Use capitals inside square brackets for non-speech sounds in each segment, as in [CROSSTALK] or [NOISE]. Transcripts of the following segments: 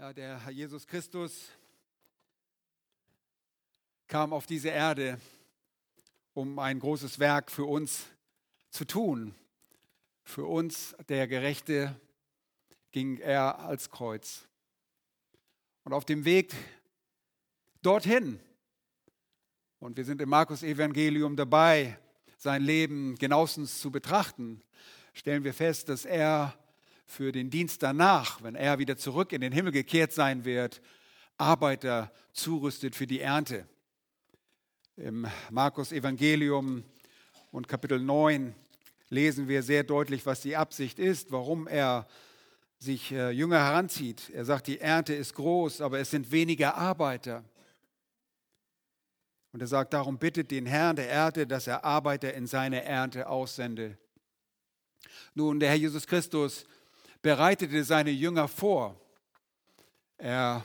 Ja, der Herr Jesus Christus kam auf diese Erde, um ein großes Werk für uns zu tun. Für uns, der Gerechte, ging er als Kreuz. Und auf dem Weg dorthin, und wir sind im Markus Evangelium dabei, sein Leben genauestens zu betrachten, stellen wir fest, dass er für den Dienst danach, wenn er wieder zurück in den Himmel gekehrt sein wird, Arbeiter zurüstet für die Ernte. Im Markus Evangelium und Kapitel 9 lesen wir sehr deutlich, was die Absicht ist, warum er sich äh, Jünger heranzieht. Er sagt, die Ernte ist groß, aber es sind weniger Arbeiter. Und er sagt, darum bittet den Herrn der Ernte, dass er Arbeiter in seine Ernte aussende. Nun, der Herr Jesus Christus bereitete seine Jünger vor. Er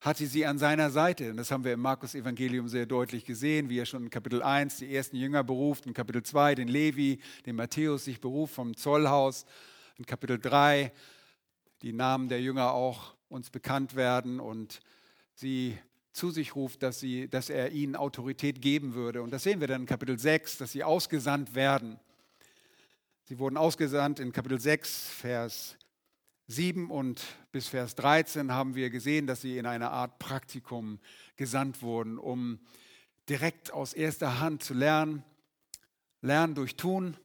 hatte sie an seiner Seite. Und das haben wir im Markus-Evangelium sehr deutlich gesehen, wie er schon in Kapitel 1 die ersten Jünger beruft, in Kapitel 2 den Levi, den Matthäus sich beruft vom Zollhaus, in Kapitel 3 die Namen der Jünger auch uns bekannt werden und sie zu sich ruft, dass, sie, dass er ihnen Autorität geben würde. Und das sehen wir dann in Kapitel 6, dass sie ausgesandt werden. Sie wurden ausgesandt in Kapitel 6, Vers 7 und bis Vers 13 haben wir gesehen, dass sie in eine Art Praktikum gesandt wurden, um direkt aus erster Hand zu lernen, lernen durch Tun.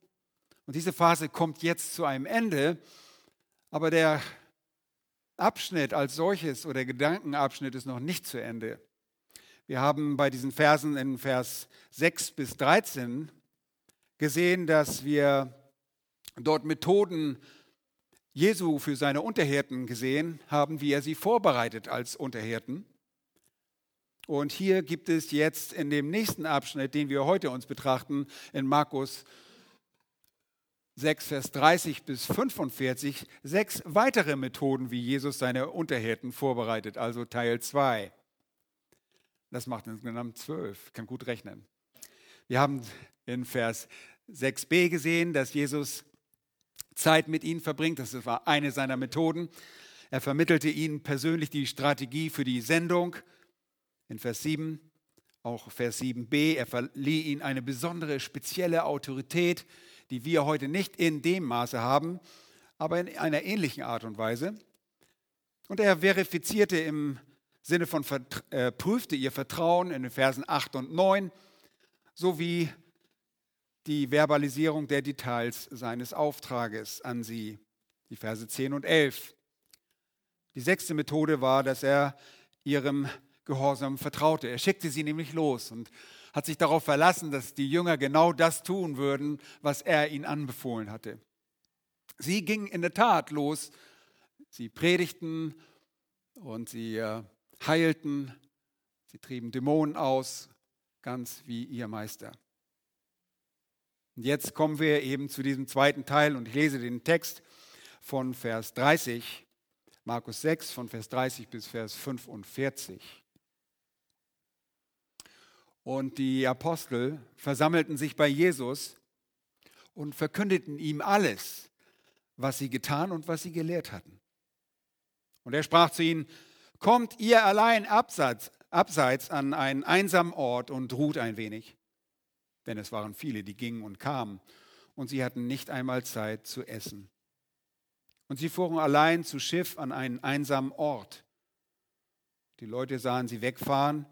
Und diese Phase kommt jetzt zu einem Ende, aber der Abschnitt als solches oder der Gedankenabschnitt ist noch nicht zu Ende. Wir haben bei diesen Versen in Vers 6 bis 13 gesehen, dass wir dort Methoden Jesu für seine Unterhirten gesehen haben, wie er sie vorbereitet als Unterhirten. Und hier gibt es jetzt in dem nächsten Abschnitt, den wir heute uns betrachten, in Markus 6, Vers 30 bis 45, sechs weitere Methoden, wie Jesus seine Unterhirten vorbereitet, also Teil 2. Das macht insgesamt zwölf, kann gut rechnen. Wir haben in Vers 6b gesehen, dass Jesus Zeit mit ihnen verbringt. Das war eine seiner Methoden. Er vermittelte ihnen persönlich die Strategie für die Sendung in Vers 7, auch Vers 7b. Er verlieh ihnen eine besondere, spezielle Autorität, die wir heute nicht in dem Maße haben, aber in einer ähnlichen Art und Weise. Und er verifizierte im Sinne von äh, prüfte ihr Vertrauen in den Versen 8 und 9 sowie die Verbalisierung der Details seines Auftrages an sie, die Verse 10 und 11. Die sechste Methode war, dass er ihrem Gehorsam vertraute. Er schickte sie nämlich los und hat sich darauf verlassen, dass die Jünger genau das tun würden, was er ihnen anbefohlen hatte. Sie gingen in der Tat los, sie predigten und sie äh, heilten, sie trieben Dämonen aus, ganz wie ihr Meister. Und jetzt kommen wir eben zu diesem zweiten Teil und ich lese den Text von Vers 30, Markus 6, von Vers 30 bis Vers 45. Und die Apostel versammelten sich bei Jesus und verkündeten ihm alles, was sie getan und was sie gelehrt hatten. Und er sprach zu ihnen, kommt ihr allein abseits, abseits an einen einsamen Ort und ruht ein wenig denn es waren viele, die gingen und kamen, und sie hatten nicht einmal Zeit zu essen. Und sie fuhren allein zu Schiff an einen einsamen Ort. Die Leute sahen sie wegfahren,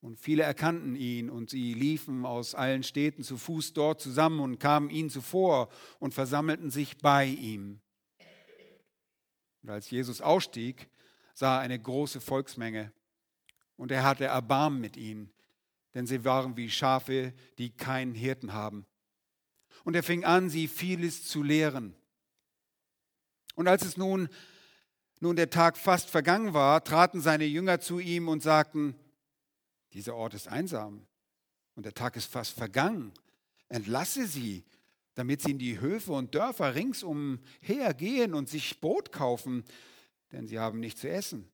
und viele erkannten ihn, und sie liefen aus allen Städten zu Fuß dort zusammen und kamen ihnen zuvor und versammelten sich bei ihm. Und als Jesus ausstieg, sah er eine große Volksmenge, und er hatte Erbarmen mit ihnen, denn sie waren wie Schafe, die keinen Hirten haben. Und er fing an, sie vieles zu lehren. Und als es nun, nun der Tag fast vergangen war, traten seine Jünger zu ihm und sagten, dieser Ort ist einsam und der Tag ist fast vergangen. Entlasse sie, damit sie in die Höfe und Dörfer ringsumher gehen und sich Brot kaufen, denn sie haben nichts zu essen.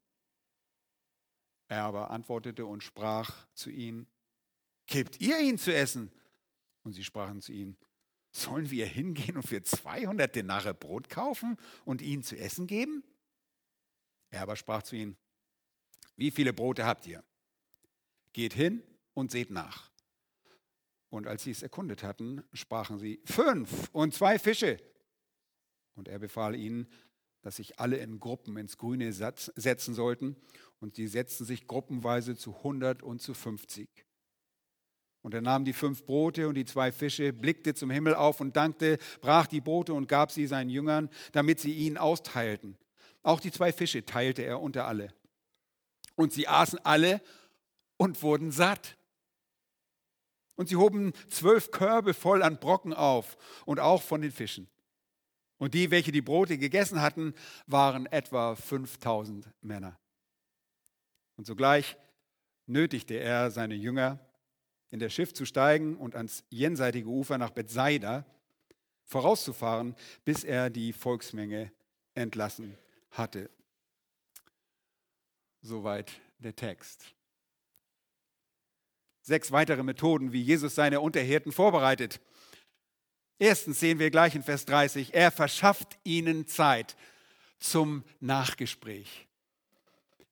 Er aber antwortete und sprach zu ihnen, gebt ihr ihn zu essen? Und sie sprachen zu ihm, sollen wir hingehen und für 200 Denare Brot kaufen und ihnen zu essen geben? Er aber sprach zu ihnen, wie viele Brote habt ihr? Geht hin und seht nach. Und als sie es erkundet hatten, sprachen sie, fünf und zwei Fische. Und er befahl ihnen, dass sich alle in Gruppen ins Grüne setzen sollten. Und sie setzten sich gruppenweise zu 100 und zu 50. Und er nahm die fünf Brote und die zwei Fische, blickte zum Himmel auf und dankte, brach die Brote und gab sie seinen Jüngern, damit sie ihnen austeilten. Auch die zwei Fische teilte er unter alle. Und sie aßen alle und wurden satt. Und sie hoben zwölf Körbe voll an Brocken auf und auch von den Fischen. Und die, welche die Brote gegessen hatten, waren etwa 5000 Männer. Und sogleich nötigte er seine Jünger, in das Schiff zu steigen und ans jenseitige Ufer nach Bethsaida vorauszufahren, bis er die Volksmenge entlassen hatte. Soweit der Text. Sechs weitere Methoden, wie Jesus seine Unterhirten vorbereitet. Erstens sehen wir gleich in Vers 30, er verschafft ihnen Zeit zum Nachgespräch.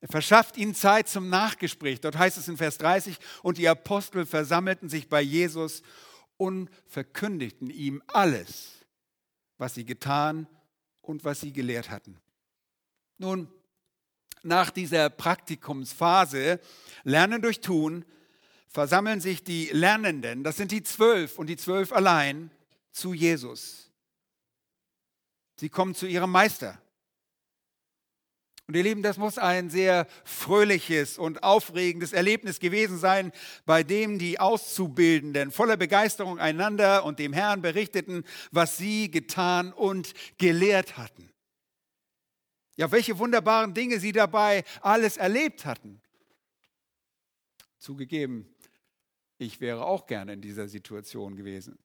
Er verschafft ihnen Zeit zum Nachgespräch. Dort heißt es in Vers 30, und die Apostel versammelten sich bei Jesus und verkündigten ihm alles, was sie getan und was sie gelehrt hatten. Nun, nach dieser Praktikumsphase, Lernen durch Tun, versammeln sich die Lernenden, das sind die zwölf und die zwölf allein, zu Jesus. Sie kommen zu ihrem Meister. Und ihr Lieben, das muss ein sehr fröhliches und aufregendes Erlebnis gewesen sein, bei dem die Auszubildenden voller Begeisterung einander und dem Herrn berichteten, was sie getan und gelehrt hatten. Ja, welche wunderbaren Dinge sie dabei alles erlebt hatten. Zugegeben, ich wäre auch gerne in dieser Situation gewesen.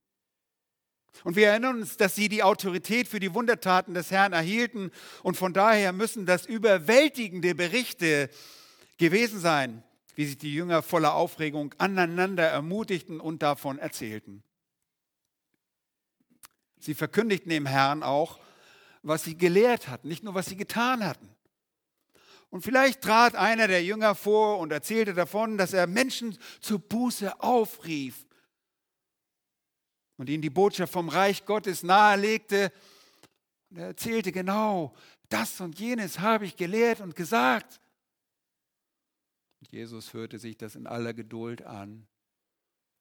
Und wir erinnern uns, dass sie die Autorität für die Wundertaten des Herrn erhielten und von daher müssen das überwältigende Berichte gewesen sein, wie sich die Jünger voller Aufregung aneinander ermutigten und davon erzählten. Sie verkündigten dem Herrn auch, was sie gelehrt hatten, nicht nur was sie getan hatten. Und vielleicht trat einer der Jünger vor und erzählte davon, dass er Menschen zur Buße aufrief und ihnen die Botschaft vom Reich Gottes nahelegte. Und er erzählte genau, das und jenes habe ich gelehrt und gesagt. Und Jesus hörte sich das in aller Geduld an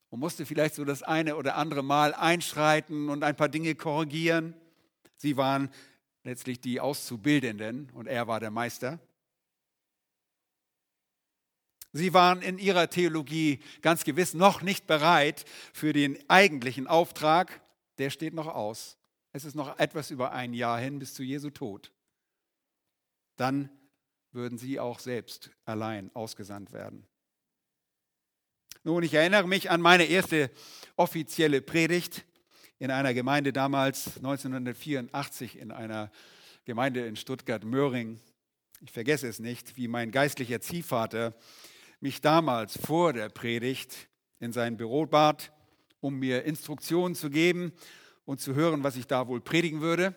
und musste vielleicht so das eine oder andere Mal einschreiten und ein paar Dinge korrigieren. Sie waren letztlich die Auszubildenden und er war der Meister. Sie waren in ihrer Theologie ganz gewiss noch nicht bereit für den eigentlichen Auftrag. Der steht noch aus. Es ist noch etwas über ein Jahr hin bis zu Jesu Tod. Dann würden sie auch selbst allein ausgesandt werden. Nun, ich erinnere mich an meine erste offizielle Predigt in einer Gemeinde damals 1984 in einer Gemeinde in Stuttgart-Möhring. Ich vergesse es nicht, wie mein geistlicher Ziehvater mich damals vor der Predigt in sein Büro bat, um mir Instruktionen zu geben und zu hören, was ich da wohl predigen würde.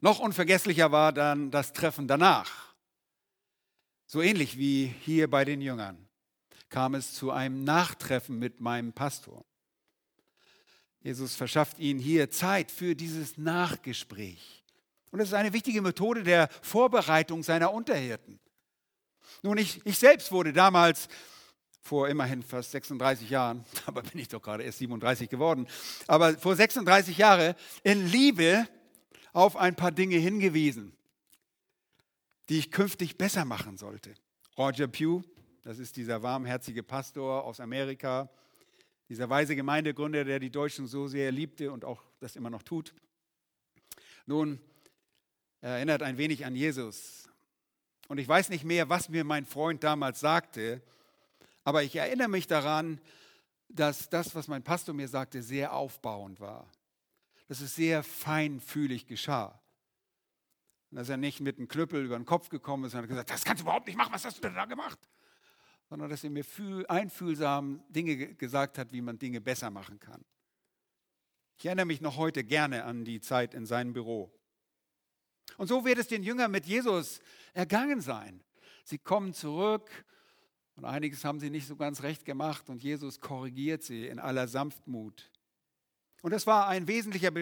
Noch unvergesslicher war dann das Treffen danach. So ähnlich wie hier bei den Jüngern kam es zu einem Nachtreffen mit meinem Pastor. Jesus verschafft ihnen hier Zeit für dieses Nachgespräch. Und das ist eine wichtige Methode der Vorbereitung seiner Unterhirten. Nun, ich, ich selbst wurde damals vor immerhin fast 36 Jahren, [LAUGHS] aber bin ich doch gerade erst 37 geworden, aber vor 36 Jahren in Liebe auf ein paar Dinge hingewiesen, die ich künftig besser machen sollte. Roger Pugh, das ist dieser warmherzige Pastor aus Amerika, dieser weise Gemeindegründer, der die Deutschen so sehr liebte und auch das immer noch tut. Nun, er erinnert ein wenig an Jesus, und ich weiß nicht mehr, was mir mein Freund damals sagte, aber ich erinnere mich daran, dass das, was mein Pastor mir sagte, sehr aufbauend war. Dass es sehr feinfühlig geschah. Dass er nicht mit einem Knüppel über den Kopf gekommen ist und hat gesagt, das kannst du überhaupt nicht machen, was hast du denn da gemacht? Sondern dass er mir einfühlsam Dinge gesagt hat, wie man Dinge besser machen kann. Ich erinnere mich noch heute gerne an die Zeit in seinem Büro. Und so wird es den Jüngern mit Jesus ergangen sein. Sie kommen zurück und einiges haben sie nicht so ganz recht gemacht und Jesus korrigiert sie in aller Sanftmut. Und das war ein wesentlicher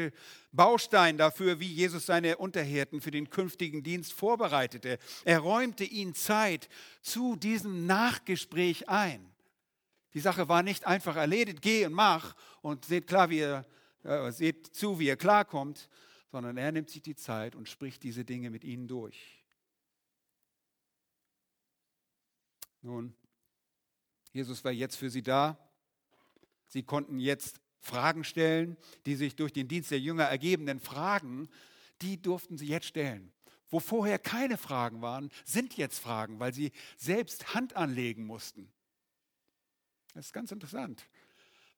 Baustein dafür, wie Jesus seine Unterhirten für den künftigen Dienst vorbereitete. Er räumte ihnen Zeit zu diesem Nachgespräch ein. Die Sache war nicht einfach erledigt, geh und mach und seht, klar, wie ihr, äh, seht zu, wie ihr klarkommt, sondern er nimmt sich die Zeit und spricht diese Dinge mit ihnen durch. Nun, Jesus war jetzt für sie da. Sie konnten jetzt Fragen stellen, die sich durch den Dienst der Jünger ergebenden Fragen, die durften sie jetzt stellen. Wo vorher keine Fragen waren, sind jetzt Fragen, weil sie selbst Hand anlegen mussten. Das ist ganz interessant.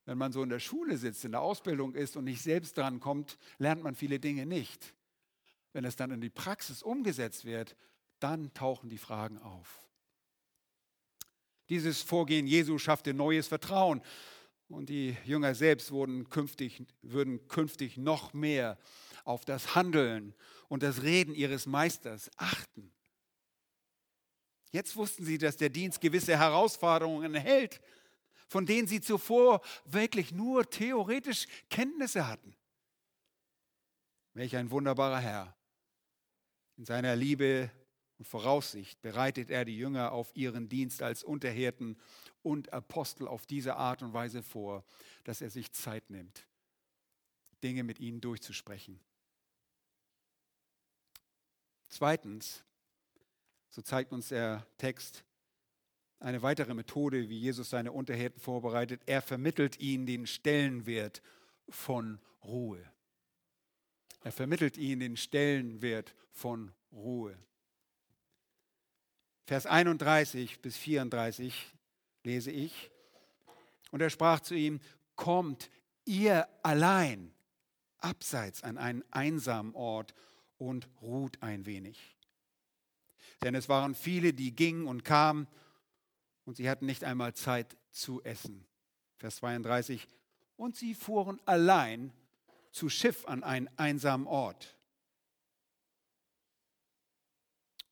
Wenn man so in der Schule sitzt, in der Ausbildung ist und nicht selbst dran kommt, lernt man viele Dinge nicht. Wenn es dann in die Praxis umgesetzt wird, dann tauchen die Fragen auf. Dieses Vorgehen Jesu schaffte neues Vertrauen. Und die Jünger selbst wurden künftig, würden künftig noch mehr auf das Handeln und das Reden ihres Meisters achten. Jetzt wussten sie, dass der Dienst gewisse Herausforderungen enthält, von denen sie zuvor wirklich nur theoretisch Kenntnisse hatten. Welch ein wunderbarer Herr. In seiner Liebe und Voraussicht bereitet er die Jünger auf ihren Dienst als Unterhirten und Apostel auf diese Art und Weise vor, dass er sich Zeit nimmt, Dinge mit ihnen durchzusprechen. Zweitens, so zeigt uns der Text eine weitere Methode, wie Jesus seine Unterhirten vorbereitet. Er vermittelt ihnen den Stellenwert von Ruhe. Er vermittelt ihnen den Stellenwert von Ruhe. Vers 31 bis 34 lese ich. Und er sprach zu ihm, kommt ihr allein abseits an einen einsamen Ort und ruht ein wenig. Denn es waren viele, die gingen und kamen und sie hatten nicht einmal Zeit zu essen. Vers 32. Und sie fuhren allein zu Schiff an einen einsamen Ort.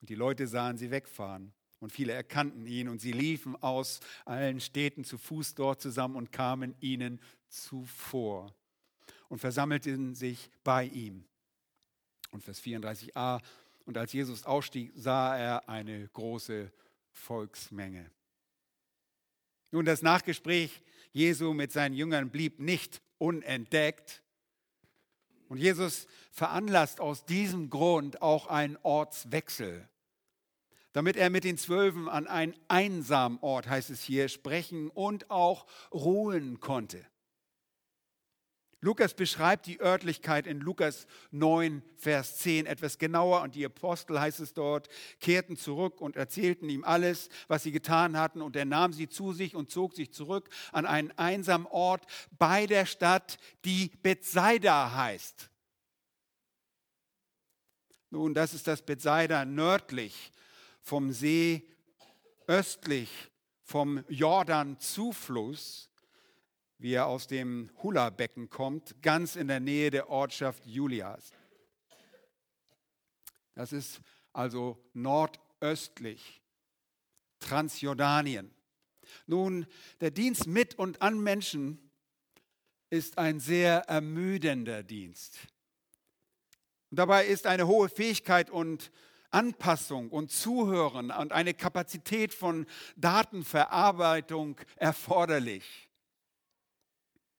Und die Leute sahen sie wegfahren. Und viele erkannten ihn und sie liefen aus allen Städten zu Fuß dort zusammen und kamen ihnen zuvor und versammelten sich bei ihm. Und Vers 34a, und als Jesus ausstieg, sah er eine große Volksmenge. Nun, das Nachgespräch Jesu mit seinen Jüngern blieb nicht unentdeckt. Und Jesus veranlasst aus diesem Grund auch einen Ortswechsel damit er mit den Zwölfen an einen einsamen Ort, heißt es hier, sprechen und auch ruhen konnte. Lukas beschreibt die Örtlichkeit in Lukas 9, Vers 10 etwas genauer und die Apostel, heißt es dort, kehrten zurück und erzählten ihm alles, was sie getan hatten und er nahm sie zu sich und zog sich zurück an einen einsamen Ort bei der Stadt, die Bethsaida heißt. Nun, das ist das Bethsaida nördlich vom See östlich vom Jordan-Zufluss, wie er aus dem Hula-Becken kommt, ganz in der Nähe der Ortschaft Julias. Das ist also nordöstlich, Transjordanien. Nun, der Dienst mit und an Menschen ist ein sehr ermüdender Dienst. Und dabei ist eine hohe Fähigkeit und Anpassung und Zuhören und eine Kapazität von Datenverarbeitung erforderlich.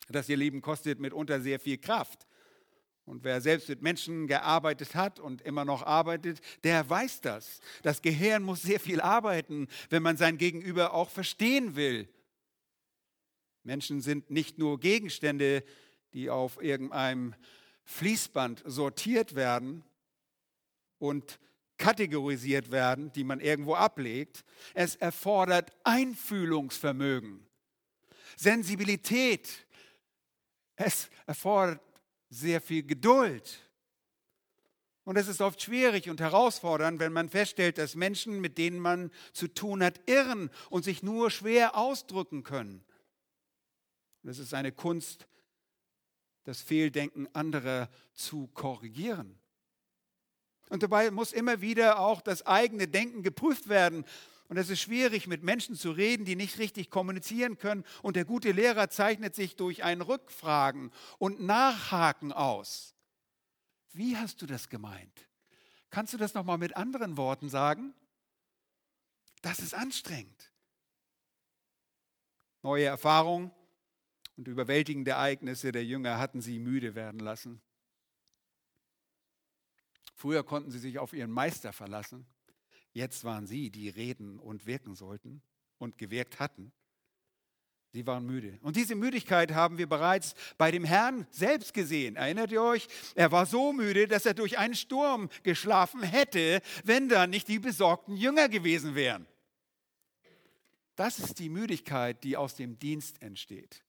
Das, ihr Lieben, kostet mitunter sehr viel Kraft. Und wer selbst mit Menschen gearbeitet hat und immer noch arbeitet, der weiß das. Das Gehirn muss sehr viel arbeiten, wenn man sein Gegenüber auch verstehen will. Menschen sind nicht nur Gegenstände, die auf irgendeinem Fließband sortiert werden und kategorisiert werden, die man irgendwo ablegt. Es erfordert Einfühlungsvermögen, Sensibilität. Es erfordert sehr viel Geduld. Und es ist oft schwierig und herausfordernd, wenn man feststellt, dass Menschen, mit denen man zu tun hat, irren und sich nur schwer ausdrücken können. Es ist eine Kunst, das Fehldenken anderer zu korrigieren. Und dabei muss immer wieder auch das eigene Denken geprüft werden. Und es ist schwierig, mit Menschen zu reden, die nicht richtig kommunizieren können. Und der gute Lehrer zeichnet sich durch ein Rückfragen und Nachhaken aus. Wie hast du das gemeint? Kannst du das nochmal mit anderen Worten sagen? Das ist anstrengend. Neue Erfahrungen und überwältigende Ereignisse der Jünger hatten sie müde werden lassen. Früher konnten sie sich auf ihren Meister verlassen. Jetzt waren sie, die reden und wirken sollten und gewirkt hatten. Sie waren müde. Und diese Müdigkeit haben wir bereits bei dem Herrn selbst gesehen. Erinnert ihr euch? Er war so müde, dass er durch einen Sturm geschlafen hätte, wenn da nicht die besorgten Jünger gewesen wären. Das ist die Müdigkeit, die aus dem Dienst entsteht.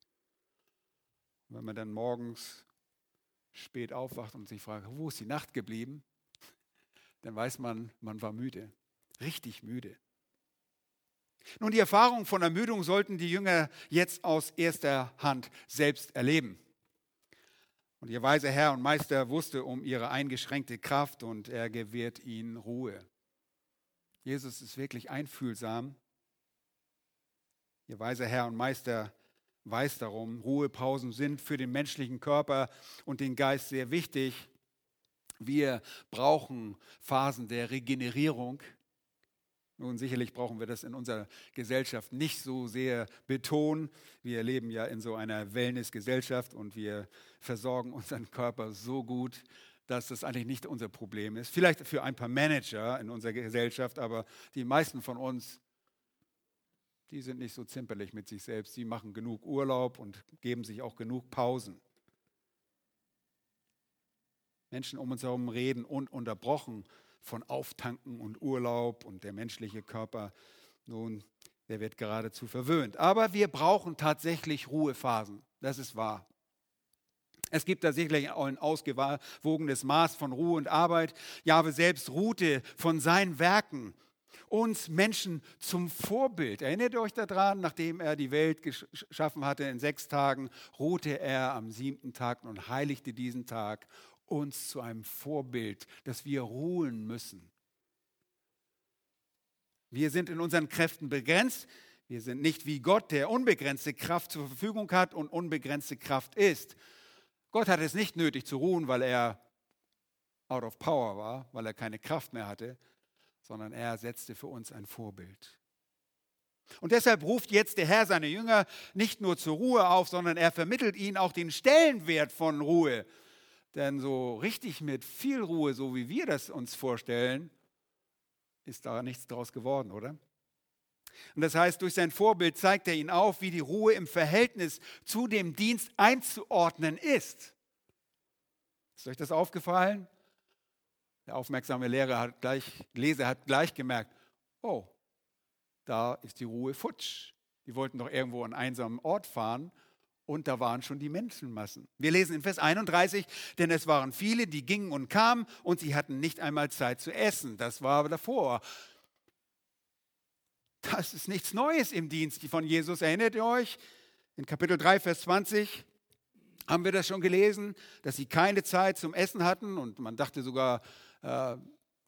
Wenn man dann morgens spät aufwacht und sich fragt, wo ist die Nacht geblieben, dann weiß man, man war müde, richtig müde. Nun, die Erfahrung von Ermüdung sollten die Jünger jetzt aus erster Hand selbst erleben. Und ihr weiser Herr und Meister wusste um ihre eingeschränkte Kraft und er gewährt ihnen Ruhe. Jesus ist wirklich einfühlsam. Ihr weiser Herr und Meister weiß darum, Ruhepausen sind für den menschlichen Körper und den Geist sehr wichtig. Wir brauchen Phasen der Regenerierung. Nun, sicherlich brauchen wir das in unserer Gesellschaft nicht so sehr betonen. Wir leben ja in so einer Wellness-Gesellschaft und wir versorgen unseren Körper so gut, dass das eigentlich nicht unser Problem ist. Vielleicht für ein paar Manager in unserer Gesellschaft, aber die meisten von uns, die sind nicht so zimperlich mit sich selbst. Sie machen genug Urlaub und geben sich auch genug Pausen. Menschen um uns herum reden ununterbrochen von Auftanken und Urlaub und der menschliche Körper, nun, der wird geradezu verwöhnt. Aber wir brauchen tatsächlich Ruhephasen, das ist wahr. Es gibt da sicherlich ein ausgewogenes Maß von Ruhe und Arbeit. Jahwe selbst ruhte von seinen Werken uns Menschen zum Vorbild. Erinnert ihr euch daran, nachdem er die Welt geschaffen hatte in sechs Tagen, ruhte er am siebten Tag und heiligte diesen Tag uns zu einem Vorbild, dass wir ruhen müssen. Wir sind in unseren Kräften begrenzt. Wir sind nicht wie Gott, der unbegrenzte Kraft zur Verfügung hat und unbegrenzte Kraft ist. Gott hat es nicht nötig zu ruhen, weil er out of power war, weil er keine Kraft mehr hatte, sondern er setzte für uns ein Vorbild. Und deshalb ruft jetzt der Herr seine Jünger nicht nur zur Ruhe auf, sondern er vermittelt ihnen auch den Stellenwert von Ruhe. Denn so richtig mit viel Ruhe, so wie wir das uns vorstellen, ist da nichts draus geworden, oder? Und das heißt, durch sein Vorbild zeigt er ihnen auf, wie die Ruhe im Verhältnis zu dem Dienst einzuordnen ist. Ist euch das aufgefallen? Der aufmerksame Lehrer hat gleich, Leser hat gleich gemerkt, oh, da ist die Ruhe futsch. Die wollten doch irgendwo an einen einsamen Ort fahren und da waren schon die Menschenmassen. Wir lesen in Vers 31, denn es waren viele, die gingen und kamen und sie hatten nicht einmal Zeit zu essen. Das war aber davor. Das ist nichts Neues im Dienst von Jesus. Erinnert ihr euch? In Kapitel 3, Vers 20 haben wir das schon gelesen, dass sie keine Zeit zum Essen hatten und man dachte sogar, äh,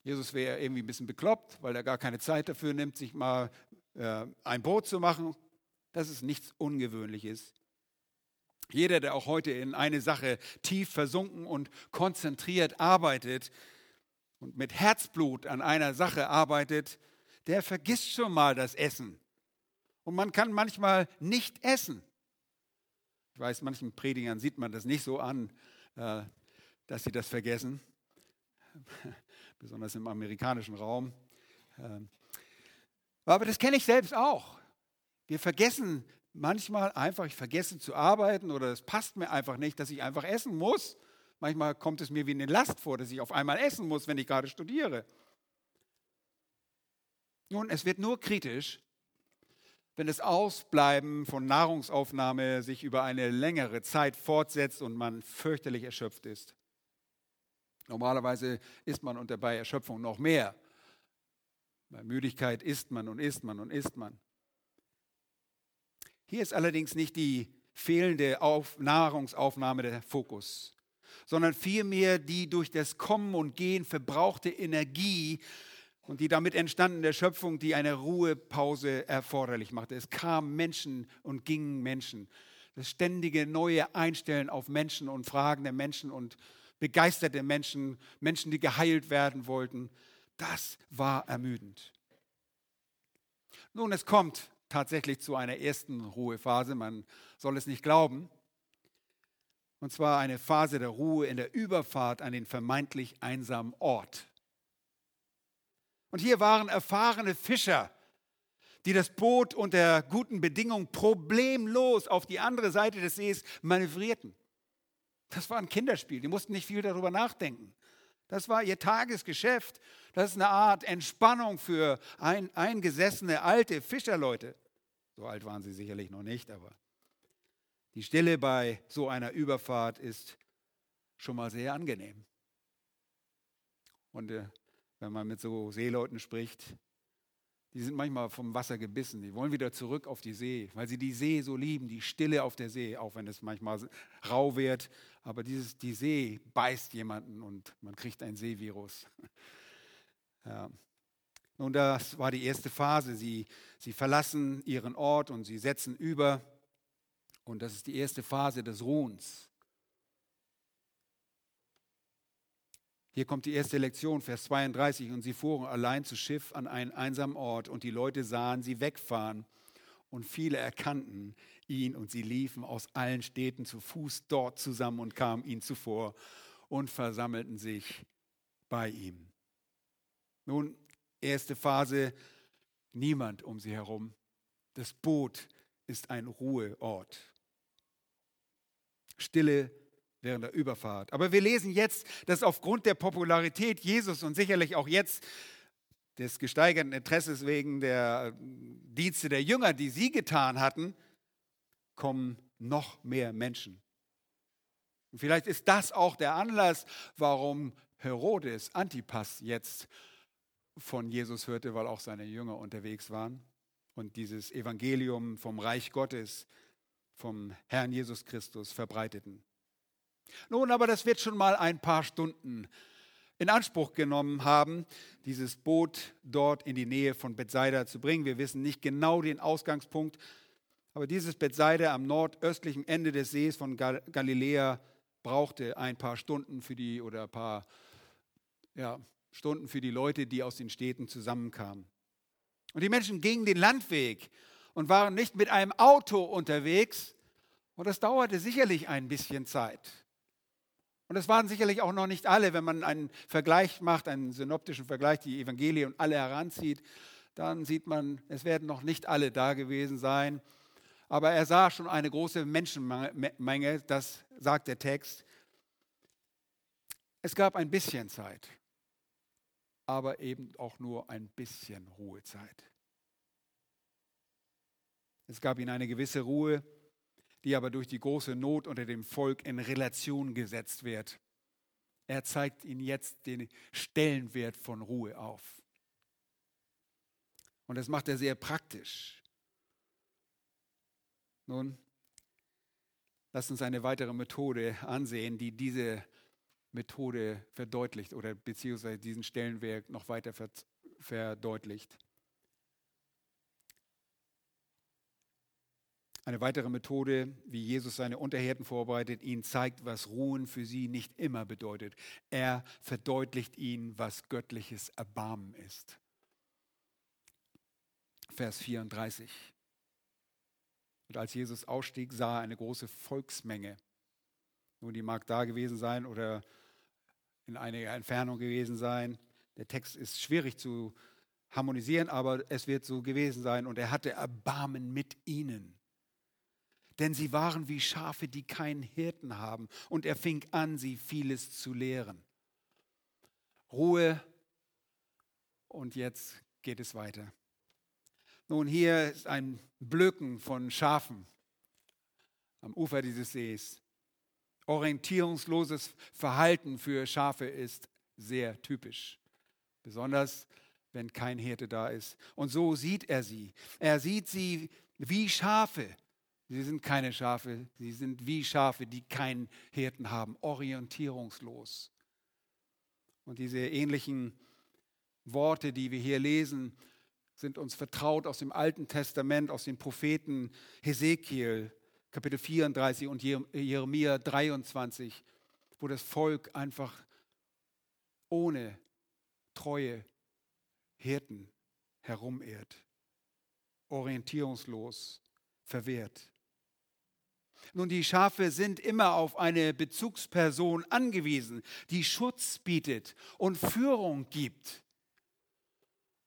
Jesus wäre irgendwie ein bisschen bekloppt, weil er gar keine Zeit dafür nimmt, sich mal äh, ein Brot zu machen. Das ist nichts Ungewöhnliches. Jeder, der auch heute in eine Sache tief versunken und konzentriert arbeitet und mit Herzblut an einer Sache arbeitet, der vergisst schon mal das Essen. Und man kann manchmal nicht essen. Ich weiß, manchen Predigern sieht man das nicht so an, äh, dass sie das vergessen, [LAUGHS] besonders im amerikanischen Raum. Ähm, aber das kenne ich selbst auch. Wir vergessen manchmal einfach, ich vergesse zu arbeiten oder es passt mir einfach nicht, dass ich einfach essen muss. Manchmal kommt es mir wie eine Last vor, dass ich auf einmal essen muss, wenn ich gerade studiere. Nun, es wird nur kritisch, wenn das Ausbleiben von Nahrungsaufnahme sich über eine längere Zeit fortsetzt und man fürchterlich erschöpft ist. Normalerweise isst man unter bei Erschöpfung noch mehr. Bei Müdigkeit isst man und isst man und isst man. Hier ist allerdings nicht die fehlende Auf Nahrungsaufnahme der Fokus, sondern vielmehr die durch das Kommen und Gehen verbrauchte Energie und die damit entstandene Schöpfung, die eine Ruhepause erforderlich machte. Es kamen Menschen und gingen Menschen. Das ständige neue Einstellen auf Menschen und Fragen der Menschen und begeisterte Menschen, Menschen, die geheilt werden wollten, das war ermüdend. Nun, es kommt tatsächlich zu einer ersten Ruhephase, man soll es nicht glauben. Und zwar eine Phase der Ruhe in der Überfahrt an den vermeintlich einsamen Ort. Und hier waren erfahrene Fischer, die das Boot unter guten Bedingungen problemlos auf die andere Seite des Sees manövrierten. Das war ein Kinderspiel, die mussten nicht viel darüber nachdenken. Das war ihr Tagesgeschäft. Das ist eine Art Entspannung für ein, eingesessene alte Fischerleute. So alt waren sie sicherlich noch nicht, aber die Stille bei so einer Überfahrt ist schon mal sehr angenehm. Und äh, wenn man mit so Seeleuten spricht, die sind manchmal vom Wasser gebissen. Die wollen wieder zurück auf die See, weil sie die See so lieben, die Stille auf der See, auch wenn es manchmal rau wird. Aber dieses, die See beißt jemanden und man kriegt ein Seevirus. [LAUGHS] Ja. Nun, das war die erste Phase. Sie, sie verlassen ihren Ort und sie setzen über. Und das ist die erste Phase des Ruhens. Hier kommt die erste Lektion, Vers 32. Und sie fuhren allein zu Schiff an einen einsamen Ort und die Leute sahen sie wegfahren. Und viele erkannten ihn und sie liefen aus allen Städten zu Fuß dort zusammen und kamen ihm zuvor und versammelten sich bei ihm. Nun, erste Phase, niemand um sie herum. Das Boot ist ein Ruheort. Stille während der Überfahrt. Aber wir lesen jetzt, dass aufgrund der Popularität Jesus und sicherlich auch jetzt des gesteigerten Interesses wegen der Dienste der Jünger, die sie getan hatten, kommen noch mehr Menschen. Und vielleicht ist das auch der Anlass, warum Herodes Antipas jetzt von Jesus hörte, weil auch seine Jünger unterwegs waren und dieses Evangelium vom Reich Gottes, vom Herrn Jesus Christus verbreiteten. Nun, aber das wird schon mal ein paar Stunden in Anspruch genommen haben, dieses Boot dort in die Nähe von Bethsaida zu bringen. Wir wissen nicht genau den Ausgangspunkt, aber dieses Bethsaida am nordöstlichen Ende des Sees von Galiläa brauchte ein paar Stunden für die oder ein paar ja, Stunden für die Leute, die aus den Städten zusammenkamen. Und die Menschen gingen den Landweg und waren nicht mit einem Auto unterwegs. Und das dauerte sicherlich ein bisschen Zeit. Und es waren sicherlich auch noch nicht alle, wenn man einen Vergleich macht, einen synoptischen Vergleich, die Evangelien und alle heranzieht, dann sieht man, es werden noch nicht alle da gewesen sein. Aber er sah schon eine große Menschenmenge, das sagt der Text. Es gab ein bisschen Zeit, aber eben auch nur ein bisschen Ruhezeit. Es gab ihnen eine gewisse Ruhe, die aber durch die große Not unter dem Volk in Relation gesetzt wird. Er zeigt ihnen jetzt den Stellenwert von Ruhe auf. Und das macht er sehr praktisch. Nun, lasst uns eine weitere Methode ansehen, die diese Methode verdeutlicht oder beziehungsweise diesen Stellenwert noch weiter verdeutlicht. Eine weitere Methode, wie Jesus seine Unterhirten vorbereitet, ihnen zeigt, was Ruhen für sie nicht immer bedeutet. Er verdeutlicht ihnen, was göttliches Erbarmen ist. Vers 34. Und als Jesus ausstieg, sah er eine große Volksmenge. Nun, die mag da gewesen sein oder in einiger Entfernung gewesen sein. Der Text ist schwierig zu harmonisieren, aber es wird so gewesen sein. Und er hatte Erbarmen mit ihnen denn sie waren wie Schafe, die keinen Hirten haben. Und er fing an, sie vieles zu lehren. Ruhe und jetzt geht es weiter. Nun, hier ist ein Blöcken von Schafen am Ufer dieses Sees. Orientierungsloses Verhalten für Schafe ist sehr typisch, besonders wenn kein Hirte da ist. Und so sieht er sie. Er sieht sie wie Schafe, Sie sind keine Schafe, sie sind wie Schafe, die keinen Hirten haben, orientierungslos. Und diese ähnlichen Worte, die wir hier lesen, sind uns vertraut aus dem Alten Testament, aus den Propheten Hesekiel, Kapitel 34 und Jeremia 23, wo das Volk einfach ohne treue Hirten herumirrt, orientierungslos, verwehrt. Nun, die Schafe sind immer auf eine Bezugsperson angewiesen, die Schutz bietet und Führung gibt.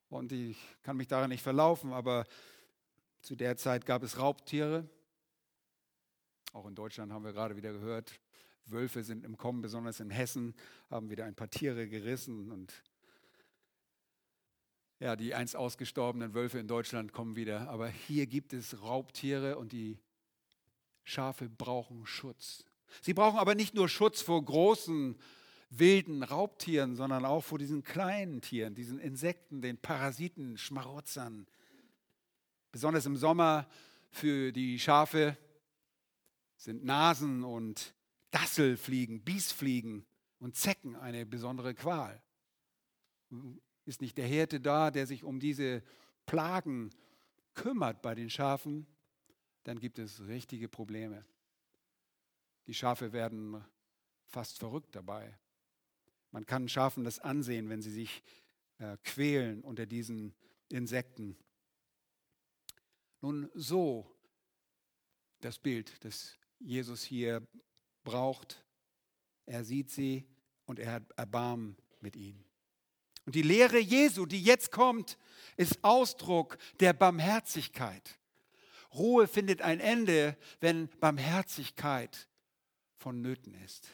Und ich kann mich daran nicht verlaufen, aber zu der Zeit gab es Raubtiere. Auch in Deutschland haben wir gerade wieder gehört, Wölfe sind im Kommen, besonders in Hessen haben wieder ein paar Tiere gerissen und ja, die einst ausgestorbenen Wölfe in Deutschland kommen wieder. Aber hier gibt es Raubtiere und die Schafe brauchen Schutz. Sie brauchen aber nicht nur Schutz vor großen, wilden Raubtieren, sondern auch vor diesen kleinen Tieren, diesen Insekten, den Parasiten, Schmarotzern. Besonders im Sommer für die Schafe sind Nasen und Dasselfliegen, Biesfliegen und Zecken eine besondere Qual. Ist nicht der Hirte da, der sich um diese Plagen kümmert bei den Schafen, dann gibt es richtige Probleme. Die Schafe werden fast verrückt dabei. Man kann Schafen das ansehen, wenn sie sich äh, quälen unter diesen Insekten. Nun, so das Bild, das Jesus hier braucht. Er sieht sie und er hat Erbarmen mit ihnen. Und die Lehre Jesu, die jetzt kommt, ist Ausdruck der Barmherzigkeit. Ruhe findet ein Ende, wenn Barmherzigkeit vonnöten ist.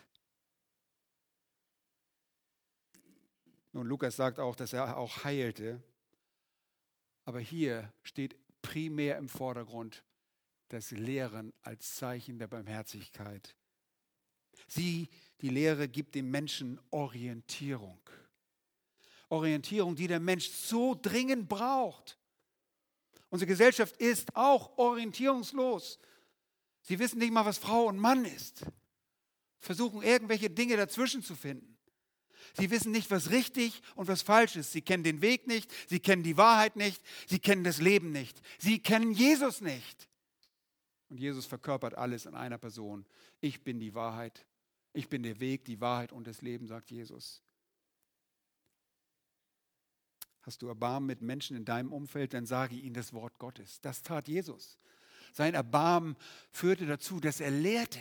Nun, Lukas sagt auch, dass er auch heilte. Aber hier steht primär im Vordergrund das Lehren als Zeichen der Barmherzigkeit. Sie, die Lehre, gibt dem Menschen Orientierung. Orientierung, die der Mensch so dringend braucht. Unsere Gesellschaft ist auch orientierungslos. Sie wissen nicht mal, was Frau und Mann ist. Versuchen irgendwelche Dinge dazwischen zu finden. Sie wissen nicht, was richtig und was falsch ist. Sie kennen den Weg nicht, sie kennen die Wahrheit nicht, sie kennen das Leben nicht. Sie kennen Jesus nicht. Und Jesus verkörpert alles in einer Person. Ich bin die Wahrheit. Ich bin der Weg, die Wahrheit und das Leben, sagt Jesus. Hast du Erbarmen mit Menschen in deinem Umfeld, dann sage ihnen das Wort Gottes. Das tat Jesus. Sein Erbarmen führte dazu, dass er lehrte.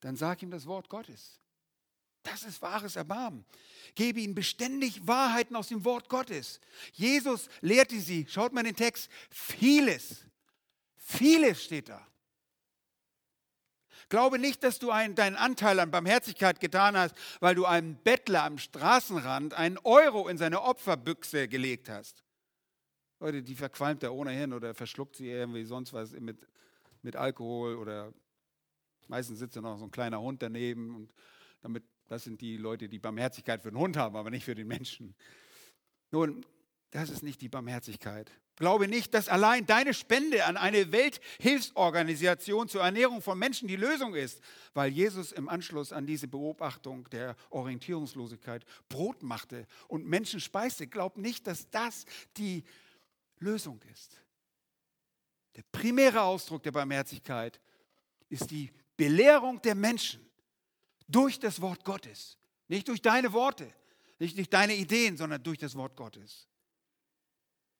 Dann sag ihm das Wort Gottes. Das ist wahres Erbarmen. Gebe ihnen beständig Wahrheiten aus dem Wort Gottes. Jesus lehrte sie, schaut mal in den Text, vieles. Vieles steht da. Glaube nicht, dass du einen, deinen Anteil an Barmherzigkeit getan hast, weil du einem Bettler am Straßenrand einen Euro in seine Opferbüchse gelegt hast. Leute, die verqualmt er ohnehin oder verschluckt sie irgendwie sonst was mit, mit Alkohol oder meistens sitzt da noch so ein kleiner Hund daneben und damit, das sind die Leute, die Barmherzigkeit für den Hund haben, aber nicht für den Menschen. Nun, das ist nicht die Barmherzigkeit. Glaube nicht, dass allein deine Spende an eine Welthilfsorganisation zur Ernährung von Menschen die Lösung ist, weil Jesus im Anschluss an diese Beobachtung der Orientierungslosigkeit Brot machte und Menschen speiste. Glaub nicht, dass das die Lösung ist. Der primäre Ausdruck der Barmherzigkeit ist die Belehrung der Menschen durch das Wort Gottes. Nicht durch deine Worte, nicht durch deine Ideen, sondern durch das Wort Gottes.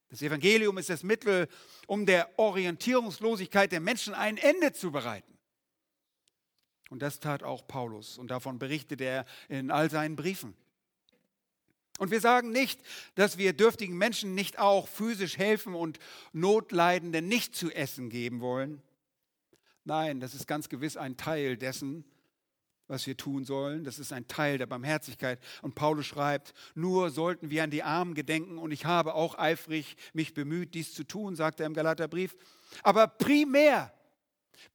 Das Evangelium ist das Mittel, um der Orientierungslosigkeit der Menschen ein Ende zu bereiten. Und das tat auch Paulus und davon berichtet er in all seinen Briefen. Und wir sagen nicht, dass wir dürftigen Menschen nicht auch physisch helfen und Notleidenden nicht zu essen geben wollen. Nein, das ist ganz gewiss ein Teil dessen, was wir tun sollen. Das ist ein Teil der Barmherzigkeit. Und Paulus schreibt, nur sollten wir an die Armen gedenken und ich habe auch eifrig mich bemüht, dies zu tun, sagt er im Galaterbrief. Aber primär,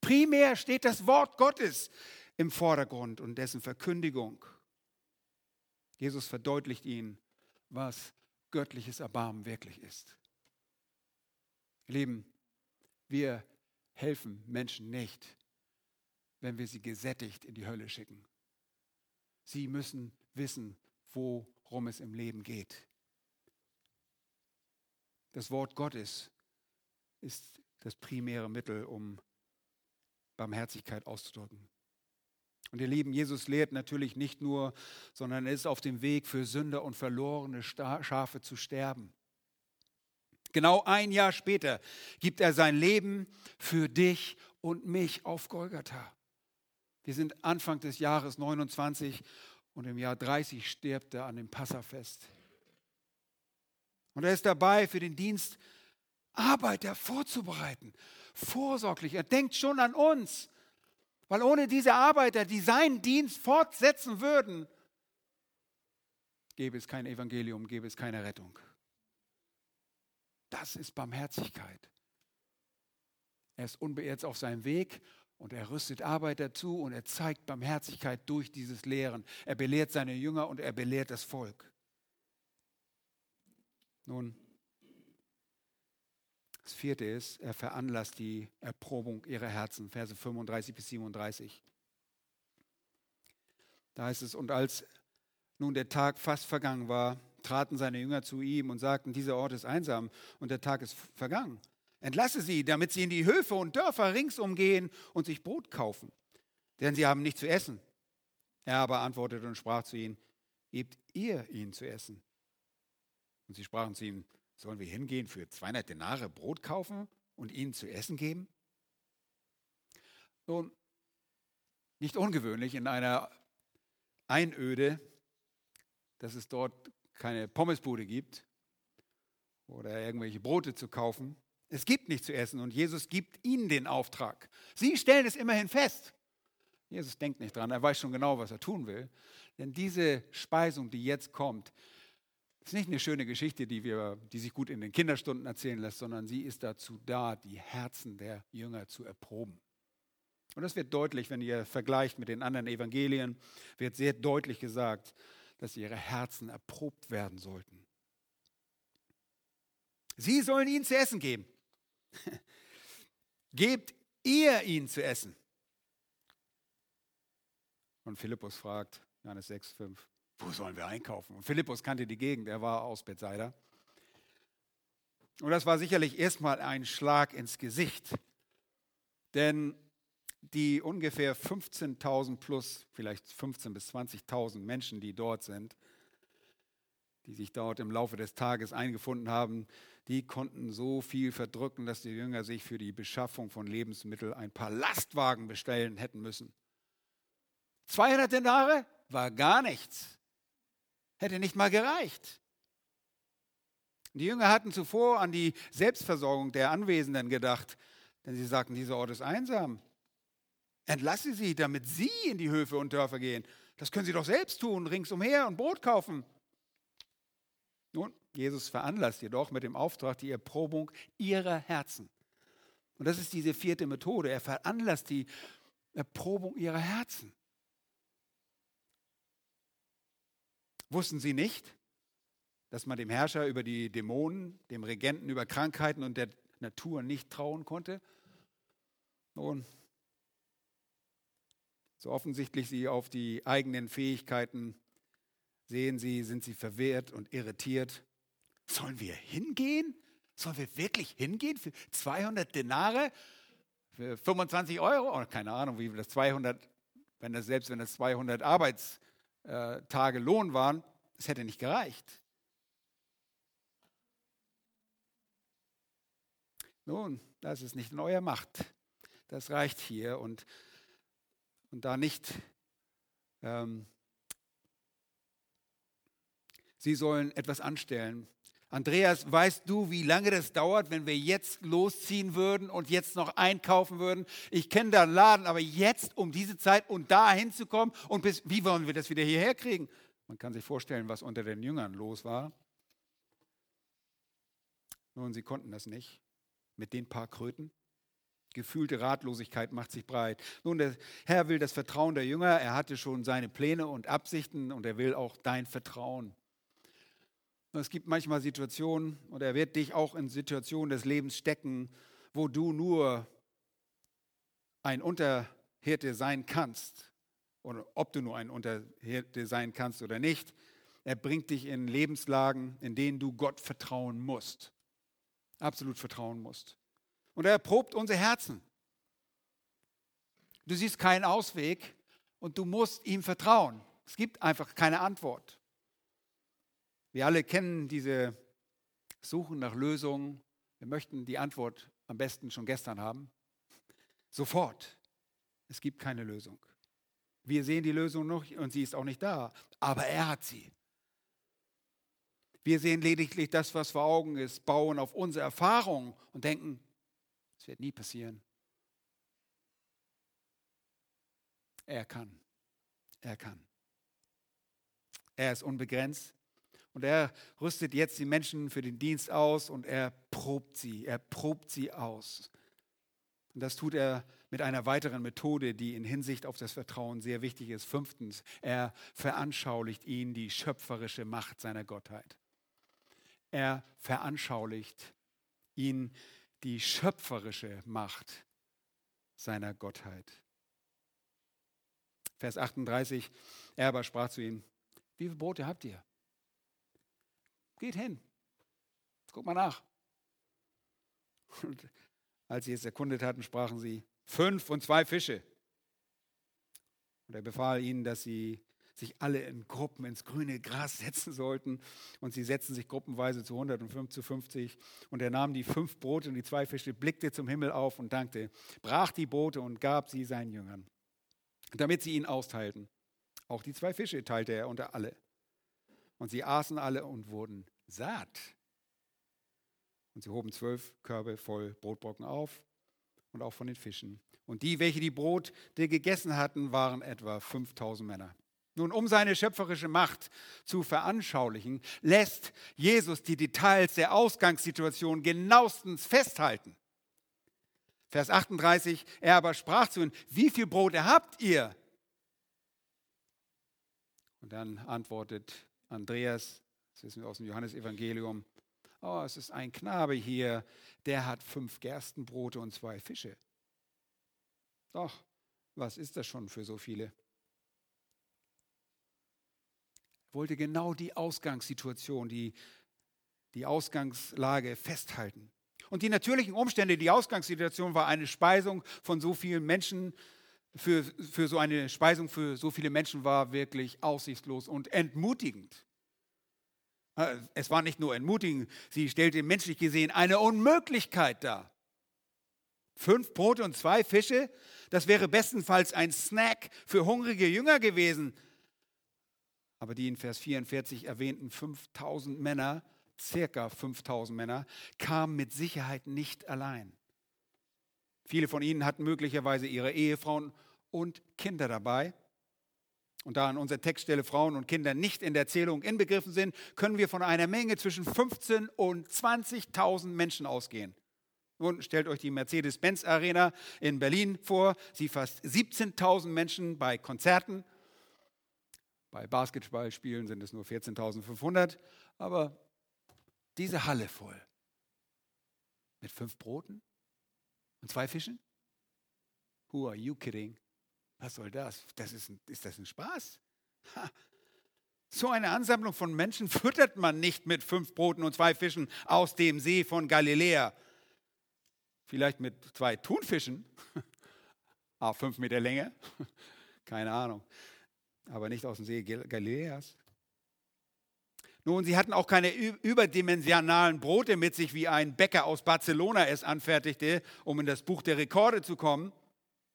primär steht das Wort Gottes im Vordergrund und dessen Verkündigung. Jesus verdeutlicht ihnen, was göttliches Erbarmen wirklich ist. Lieben, wir helfen Menschen nicht, wenn wir sie gesättigt in die Hölle schicken. Sie müssen wissen, worum es im Leben geht. Das Wort Gottes ist das primäre Mittel, um Barmherzigkeit auszudrücken. Und ihr Lieben, Jesus lehrt natürlich nicht nur, sondern er ist auf dem Weg für Sünder und verlorene Schafe zu sterben. Genau ein Jahr später gibt er sein Leben für dich und mich auf Golgatha. Wir sind Anfang des Jahres 29 und im Jahr 30 stirbt er an dem Passafest. Und er ist dabei, für den Dienst Arbeiter vorzubereiten, vorsorglich. Er denkt schon an uns, weil ohne diese Arbeiter, die seinen Dienst fortsetzen würden, gäbe es kein Evangelium, gäbe es keine Rettung. Das ist Barmherzigkeit. Er ist unbeirrt auf seinem Weg und er rüstet Arbeiter zu und er zeigt Barmherzigkeit durch dieses Lehren. Er belehrt seine Jünger und er belehrt das Volk. Nun, das vierte ist, er veranlasst die Erprobung ihrer Herzen, Verse 35 bis 37. Da heißt es, und als nun der Tag fast vergangen war, traten seine Jünger zu ihm und sagten, dieser Ort ist einsam und der Tag ist vergangen. Entlasse sie, damit sie in die Höfe und Dörfer ringsum gehen und sich Brot kaufen, denn sie haben nichts zu essen. Er aber antwortete und sprach zu ihnen, gebt ihr ihnen zu essen. Und sie sprachen zu ihm, sollen wir hingehen für 200 Denare Brot kaufen und ihnen zu essen geben? Nun, nicht ungewöhnlich in einer Einöde, dass es dort keine Pommesbude gibt oder irgendwelche Brote zu kaufen. Es gibt nichts zu essen und Jesus gibt ihnen den Auftrag. Sie stellen es immerhin fest. Jesus denkt nicht dran, er weiß schon genau, was er tun will. Denn diese Speisung, die jetzt kommt, ist nicht eine schöne Geschichte, die, wir, die sich gut in den Kinderstunden erzählen lässt, sondern sie ist dazu da, die Herzen der Jünger zu erproben. Und das wird deutlich, wenn ihr vergleicht mit den anderen Evangelien, wird sehr deutlich gesagt, dass ihre Herzen erprobt werden sollten. Sie sollen ihnen zu essen geben. [LAUGHS] Gebt ihr ihnen zu essen. Und Philippus fragt, Johannes 6, 5, wo sollen wir einkaufen? Und Philippus kannte die Gegend, er war aus Bethsaida. Und das war sicherlich erstmal ein Schlag ins Gesicht. Denn die ungefähr 15.000 plus, vielleicht 15.000 bis 20.000 Menschen, die dort sind, die sich dort im Laufe des Tages eingefunden haben, die konnten so viel verdrücken, dass die Jünger sich für die Beschaffung von Lebensmitteln ein paar Lastwagen bestellen hätten müssen. 200 Denare war gar nichts. Hätte nicht mal gereicht. Die Jünger hatten zuvor an die Selbstversorgung der Anwesenden gedacht, denn sie sagten, dieser Ort ist einsam. Entlasse sie, damit sie in die Höfe und Dörfer gehen. Das können sie doch selbst tun, ringsumher und Brot kaufen. Nun, Jesus veranlasst jedoch mit dem Auftrag die Erprobung ihrer Herzen. Und das ist diese vierte Methode. Er veranlasst die Erprobung ihrer Herzen. Wussten sie nicht, dass man dem Herrscher über die Dämonen, dem Regenten über Krankheiten und der Natur nicht trauen konnte? Nun, so offensichtlich sie auf die eigenen Fähigkeiten sehen sie, sind sie verwehrt und irritiert. Sollen wir hingehen? Sollen wir wirklich hingehen für 200 Denare? Für 25 Euro? Oder keine Ahnung, wie das 200, wenn das, selbst wenn das 200 Arbeitstage Lohn waren, es hätte nicht gereicht. Nun, das ist nicht in eurer Macht. Das reicht hier und und da nicht, ähm, sie sollen etwas anstellen. Andreas, weißt du, wie lange das dauert, wenn wir jetzt losziehen würden und jetzt noch einkaufen würden? Ich kenne da einen Laden, aber jetzt um diese Zeit und da hinzukommen und bis, wie wollen wir das wieder hierher kriegen? Man kann sich vorstellen, was unter den Jüngern los war. Nun, sie konnten das nicht mit den paar Kröten. Gefühlte Ratlosigkeit macht sich breit. Nun, der Herr will das Vertrauen der Jünger. Er hatte schon seine Pläne und Absichten und er will auch dein Vertrauen. Es gibt manchmal Situationen, und er wird dich auch in Situationen des Lebens stecken, wo du nur ein Unterhirte sein kannst. Oder ob du nur ein Unterhirte sein kannst oder nicht. Er bringt dich in Lebenslagen, in denen du Gott vertrauen musst. Absolut vertrauen musst. Und er erprobt unsere Herzen. Du siehst keinen Ausweg und du musst ihm vertrauen. Es gibt einfach keine Antwort. Wir alle kennen diese Suchen nach Lösungen. Wir möchten die Antwort am besten schon gestern haben. Sofort. Es gibt keine Lösung. Wir sehen die Lösung noch und sie ist auch nicht da, aber er hat sie. Wir sehen lediglich das, was vor Augen ist, bauen auf unsere Erfahrung und denken, es wird nie passieren. Er kann. Er kann. Er ist unbegrenzt und er rüstet jetzt die Menschen für den Dienst aus und er probt sie. Er probt sie aus. Und das tut er mit einer weiteren Methode, die in Hinsicht auf das Vertrauen sehr wichtig ist. Fünftens, er veranschaulicht ihnen die schöpferische Macht seiner Gottheit. Er veranschaulicht ihnen die schöpferische Macht seiner Gottheit. Vers 38, er aber sprach zu ihnen, wie viele Brote habt ihr? Geht hin, guck mal nach. Und als sie es erkundet hatten, sprachen sie, fünf und zwei Fische. Und er befahl ihnen, dass sie sich alle in Gruppen ins grüne Gras setzen sollten. Und sie setzten sich gruppenweise zu 105 zu 50. Und er nahm die fünf Brote und die zwei Fische, blickte zum Himmel auf und dankte, brach die Brote und gab sie seinen Jüngern, damit sie ihn austeilten. Auch die zwei Fische teilte er unter alle. Und sie aßen alle und wurden satt. Und sie hoben zwölf Körbe voll Brotbrocken auf und auch von den Fischen. Und die, welche die Brote gegessen hatten, waren etwa 5000 Männer. Nun, um seine schöpferische Macht zu veranschaulichen, lässt Jesus die Details der Ausgangssituation genauestens festhalten. Vers 38, er aber sprach zu ihnen, wie viel Brote habt ihr? Und dann antwortet Andreas, das wissen wir aus dem Johannesevangelium, oh, es ist ein Knabe hier, der hat fünf Gerstenbrote und zwei Fische. Doch, was ist das schon für so viele? wollte genau die Ausgangssituation, die, die Ausgangslage festhalten. Und die natürlichen Umstände, die Ausgangssituation war eine Speisung von so vielen Menschen. Für, für so eine Speisung für so viele Menschen war wirklich aussichtslos und entmutigend. Äh, es war nicht nur entmutigend, sie stellte menschlich gesehen eine Unmöglichkeit dar. Fünf Brote und zwei Fische, das wäre bestenfalls ein Snack für hungrige Jünger gewesen. Aber die in Vers 44 erwähnten 5000 Männer, circa 5000 Männer, kamen mit Sicherheit nicht allein. Viele von ihnen hatten möglicherweise ihre Ehefrauen und Kinder dabei. Und da an unserer Textstelle Frauen und Kinder nicht in der Zählung inbegriffen sind, können wir von einer Menge zwischen 15 und 20.000 Menschen ausgehen. Nun stellt euch die Mercedes-Benz Arena in Berlin vor. Sie fasst 17.000 Menschen bei Konzerten bei Basketballspielen sind es nur 14.500, aber diese Halle voll mit fünf Broten und zwei Fischen? Who are you kidding? Was soll das? das ist, ein, ist das ein Spaß? Ha. So eine Ansammlung von Menschen füttert man nicht mit fünf Broten und zwei Fischen aus dem See von Galiläa. Vielleicht mit zwei Thunfischen, [LAUGHS] ah, fünf Meter Länge, [LAUGHS] keine Ahnung aber nicht aus dem See Galiläas. Nun, sie hatten auch keine überdimensionalen Brote mit sich, wie ein Bäcker aus Barcelona es anfertigte, um in das Buch der Rekorde zu kommen.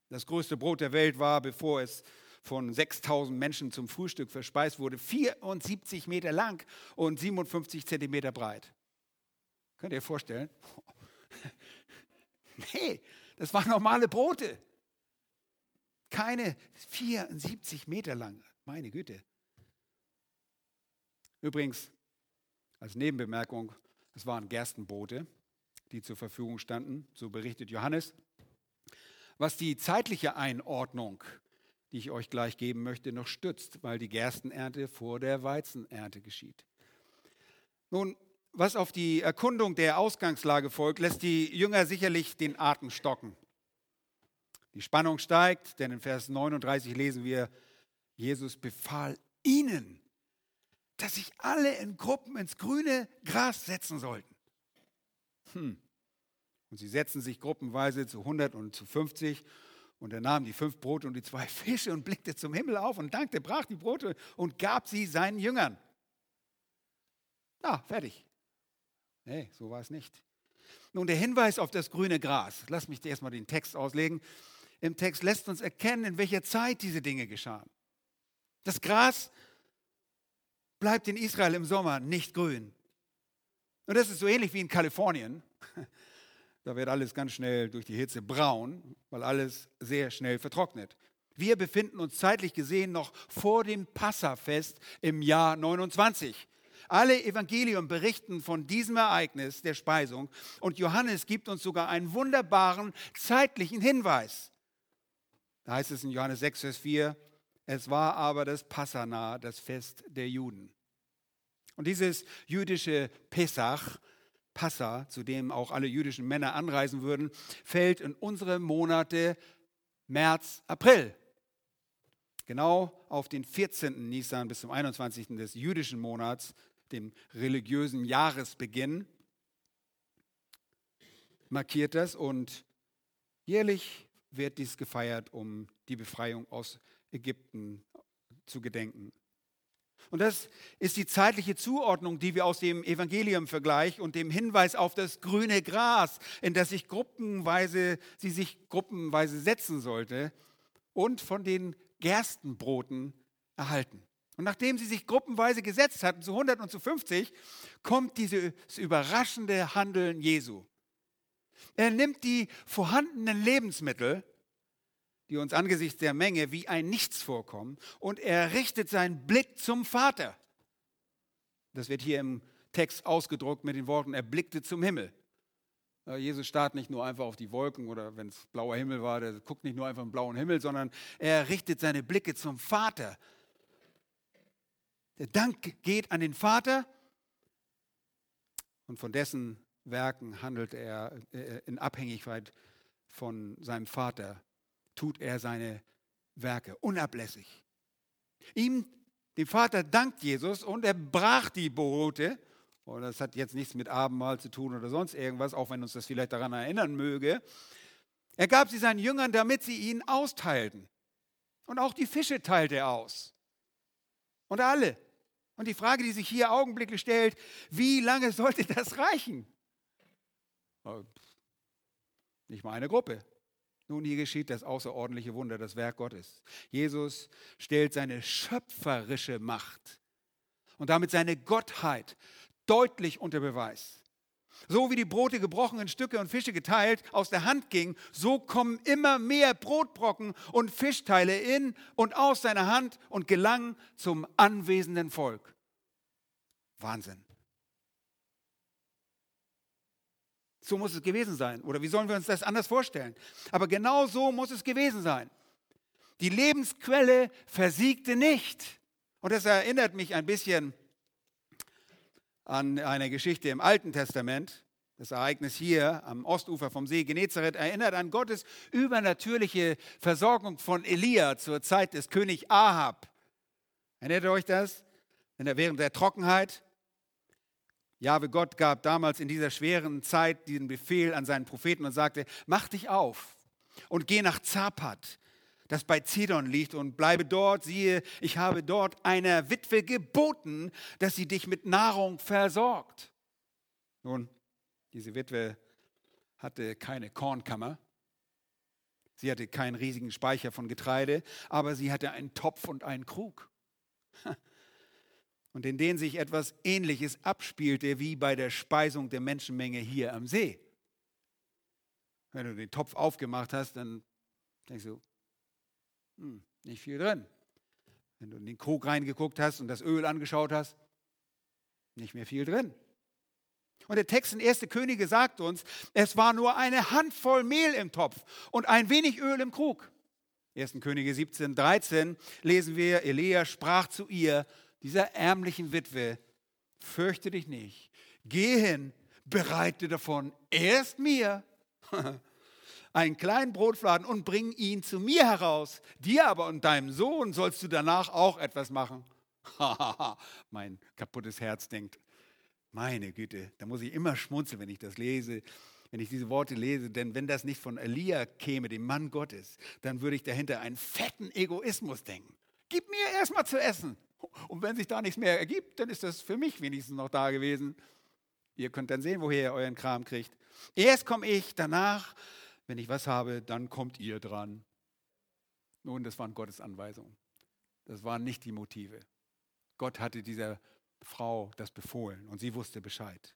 Das größte Brot der Welt war, bevor es von 6000 Menschen zum Frühstück verspeist wurde, 74 Meter lang und 57 Zentimeter breit. Könnt ihr euch vorstellen? [LAUGHS] Nee, das waren normale Brote. Keine 74 Meter lang. Meine Güte. Übrigens, als Nebenbemerkung, es waren Gerstenboote, die zur Verfügung standen, so berichtet Johannes. Was die zeitliche Einordnung, die ich euch gleich geben möchte, noch stützt, weil die Gerstenernte vor der Weizenernte geschieht. Nun, was auf die Erkundung der Ausgangslage folgt, lässt die Jünger sicherlich den Atem stocken. Die Spannung steigt, denn in Vers 39 lesen wir, Jesus befahl ihnen, dass sich alle in Gruppen ins grüne Gras setzen sollten. Hm. Und sie setzten sich gruppenweise zu 100 und zu 50 und er nahm die fünf Brote und die zwei [LAUGHS] Fische und blickte zum Himmel auf und dankte, brach die Brote und gab sie seinen Jüngern. Ja, fertig. Nee, so war es nicht. Nun, der Hinweis auf das grüne Gras, lass mich dir erstmal den Text auslegen. Im Text lässt uns erkennen, in welcher Zeit diese Dinge geschahen. Das Gras bleibt in Israel im Sommer nicht grün. Und das ist so ähnlich wie in Kalifornien. [LAUGHS] Da wird alles ganz schnell durch die Hitze braun, weil alles sehr schnell vertrocknet. Wir befinden uns zeitlich gesehen noch vor dem Passafest im Jahr 29. Alle Evangelien berichten von diesem Ereignis der Speisung und Johannes gibt uns sogar einen wunderbaren zeitlichen Hinweis. Da heißt es in Johannes 6, Vers 4, es war aber das Passana, das Fest der Juden. Und dieses jüdische Pesach, Passa, zu dem auch alle jüdischen Männer anreisen würden, fällt in unsere Monate März, April. Genau auf den 14. Nisan bis zum 21. des jüdischen Monats dem religiösen Jahresbeginn, markiert das und jährlich wird dies gefeiert, um die Befreiung aus Ägypten zu gedenken. Und das ist die zeitliche Zuordnung, die wir aus dem Evangelium-Vergleich und dem Hinweis auf das grüne Gras, in das sich gruppenweise, sie sich gruppenweise setzen sollte, und von den Gerstenbroten erhalten. Und nachdem sie sich gruppenweise gesetzt hatten, zu 100 und zu 50, kommt dieses überraschende Handeln Jesu. Er nimmt die vorhandenen Lebensmittel, die uns angesichts der Menge wie ein Nichts vorkommen, und er richtet seinen Blick zum Vater. Das wird hier im Text ausgedruckt mit den Worten, er blickte zum Himmel. Jesus starrt nicht nur einfach auf die Wolken oder wenn es blauer Himmel war, der guckt nicht nur einfach im blauen Himmel, sondern er richtet seine Blicke zum Vater. Der Dank geht an den Vater und von dessen Werken handelt er äh, in Abhängigkeit von seinem Vater, tut er seine Werke unablässig. Ihm, dem Vater, dankt Jesus und er brach die Brote. Und das hat jetzt nichts mit Abendmahl zu tun oder sonst irgendwas, auch wenn uns das vielleicht daran erinnern möge. Er gab sie seinen Jüngern, damit sie ihn austeilten. Und auch die Fische teilte er aus. Und alle. Und die Frage, die sich hier augenblicklich stellt, wie lange sollte das reichen? Oh, nicht mal eine Gruppe. Nun, hier geschieht das außerordentliche Wunder, das Werk Gottes. Jesus stellt seine schöpferische Macht und damit seine Gottheit deutlich unter Beweis. So wie die Brote gebrochen in Stücke und Fische geteilt aus der Hand gingen, so kommen immer mehr Brotbrocken und Fischteile in und aus seiner Hand und gelangen zum anwesenden Volk. Wahnsinn. So muss es gewesen sein. Oder wie sollen wir uns das anders vorstellen? Aber genau so muss es gewesen sein. Die Lebensquelle versiegte nicht. Und das erinnert mich ein bisschen an eine Geschichte im Alten Testament. Das Ereignis hier am Ostufer vom See Genezareth erinnert an Gottes übernatürliche Versorgung von Elia zur Zeit des König Ahab. Erinnert ihr euch das? Während der Trockenheit, Jahwe Gott gab damals in dieser schweren Zeit diesen Befehl an seinen Propheten und sagte, mach dich auf und geh nach Zapat, das bei Zidon liegt, und bleibe dort. Siehe, ich habe dort einer Witwe geboten, dass sie dich mit Nahrung versorgt. Nun, diese Witwe hatte keine Kornkammer. Sie hatte keinen riesigen Speicher von Getreide, aber sie hatte einen Topf und einen Krug. Und in denen sich etwas Ähnliches abspielte wie bei der Speisung der Menschenmenge hier am See. Wenn du den Topf aufgemacht hast, dann denkst du, hm, nicht viel drin. Wenn du in den Krug reingeguckt hast und das Öl angeschaut hast, nicht mehr viel drin. Und der Text in 1. Könige sagt uns, es war nur eine Handvoll Mehl im Topf und ein wenig Öl im Krug. 1. Könige 17, 13 lesen wir, Elia sprach zu ihr, dieser ärmlichen Witwe, fürchte dich nicht. Geh hin, bereite davon erst mir [LAUGHS] einen kleinen Brotfladen und bring ihn zu mir heraus. Dir aber und deinem Sohn sollst du danach auch etwas machen. [LAUGHS] mein kaputtes Herz denkt, meine Güte, da muss ich immer schmunzeln, wenn ich das lese, wenn ich diese Worte lese, denn wenn das nicht von Elia käme, dem Mann Gottes, dann würde ich dahinter einen fetten Egoismus denken. Gib mir erstmal zu essen. Und wenn sich da nichts mehr ergibt, dann ist das für mich wenigstens noch da gewesen. Ihr könnt dann sehen, woher ihr euren Kram kriegt. Erst komme ich, danach, wenn ich was habe, dann kommt ihr dran. Nun, das waren Gottes Anweisungen. Das waren nicht die Motive. Gott hatte dieser Frau das befohlen und sie wusste Bescheid.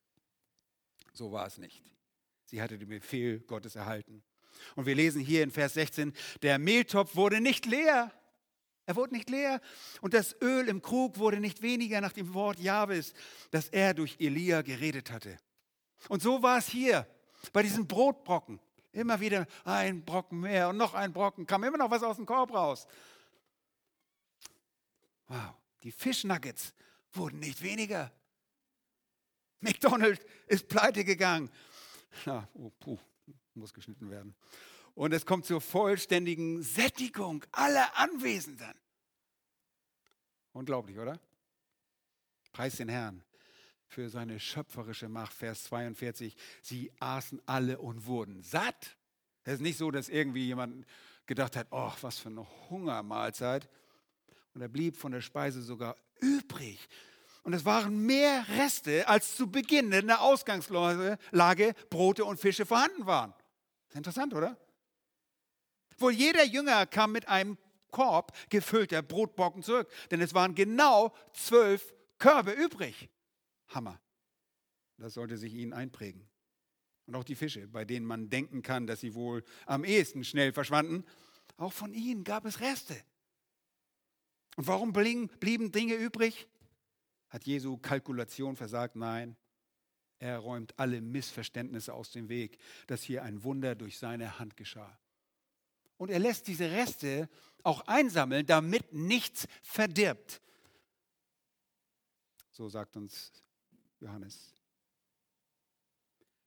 So war es nicht. Sie hatte den Befehl Gottes erhalten. Und wir lesen hier in Vers 16, der Mehltopf wurde nicht leer. Er wurde nicht leer und das Öl im Krug wurde nicht weniger nach dem Wort Jahwes, das er durch Elia geredet hatte. Und so war es hier bei diesen Brotbrocken. Immer wieder ein Brocken mehr und noch ein Brocken, kam immer noch was aus dem Korb raus. Wow, die Fischnuggets wurden nicht weniger. McDonald's ist pleite gegangen. Ja, oh, puh, muss geschnitten werden. Und es kommt zur vollständigen Sättigung aller Anwesenden. Unglaublich, oder? Preis den Herrn für seine schöpferische Macht. Vers 42. Sie aßen alle und wurden satt. Es ist nicht so, dass irgendwie jemand gedacht hat, oh, was für eine Hungermahlzeit. Und er blieb von der Speise sogar übrig. Und es waren mehr Reste, als zu Beginn in der Ausgangslage Brote und Fische vorhanden waren. Interessant, oder? Wohl jeder Jünger kam mit einem Korb gefüllter Brotbocken zurück, denn es waren genau zwölf Körbe übrig. Hammer. Das sollte sich ihnen einprägen. Und auch die Fische, bei denen man denken kann, dass sie wohl am ehesten schnell verschwanden, auch von ihnen gab es Reste. Und warum blieben Dinge übrig? Hat Jesu Kalkulation versagt? Nein. Er räumt alle Missverständnisse aus dem Weg, dass hier ein Wunder durch seine Hand geschah. Und er lässt diese Reste auch einsammeln, damit nichts verdirbt. So sagt uns Johannes.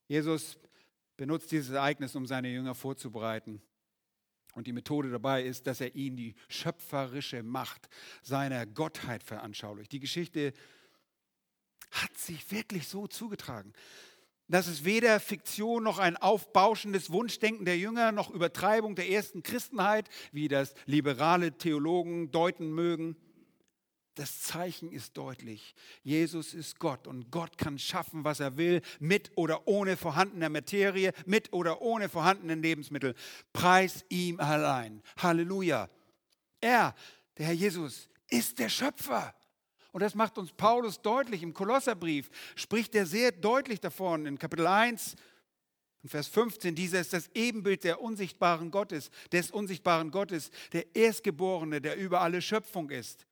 Jesus benutzt dieses Ereignis, um seine Jünger vorzubereiten. Und die Methode dabei ist, dass er ihnen die schöpferische Macht seiner Gottheit veranschaulicht. Die Geschichte hat sich wirklich so zugetragen. Das ist weder Fiktion noch ein aufbauschendes Wunschdenken der Jünger noch Übertreibung der ersten Christenheit, wie das liberale Theologen deuten mögen. Das Zeichen ist deutlich. Jesus ist Gott und Gott kann schaffen, was er will, mit oder ohne vorhandener Materie, mit oder ohne vorhandenen Lebensmittel. Preis ihm allein. Halleluja. Er, der Herr Jesus, ist der Schöpfer. Und das macht uns Paulus deutlich. Im Kolosserbrief spricht er sehr deutlich davon in Kapitel 1, Vers 15, dieser ist das Ebenbild der unsichtbaren Gottes, des unsichtbaren Gottes, der Erstgeborene, der über alle Schöpfung ist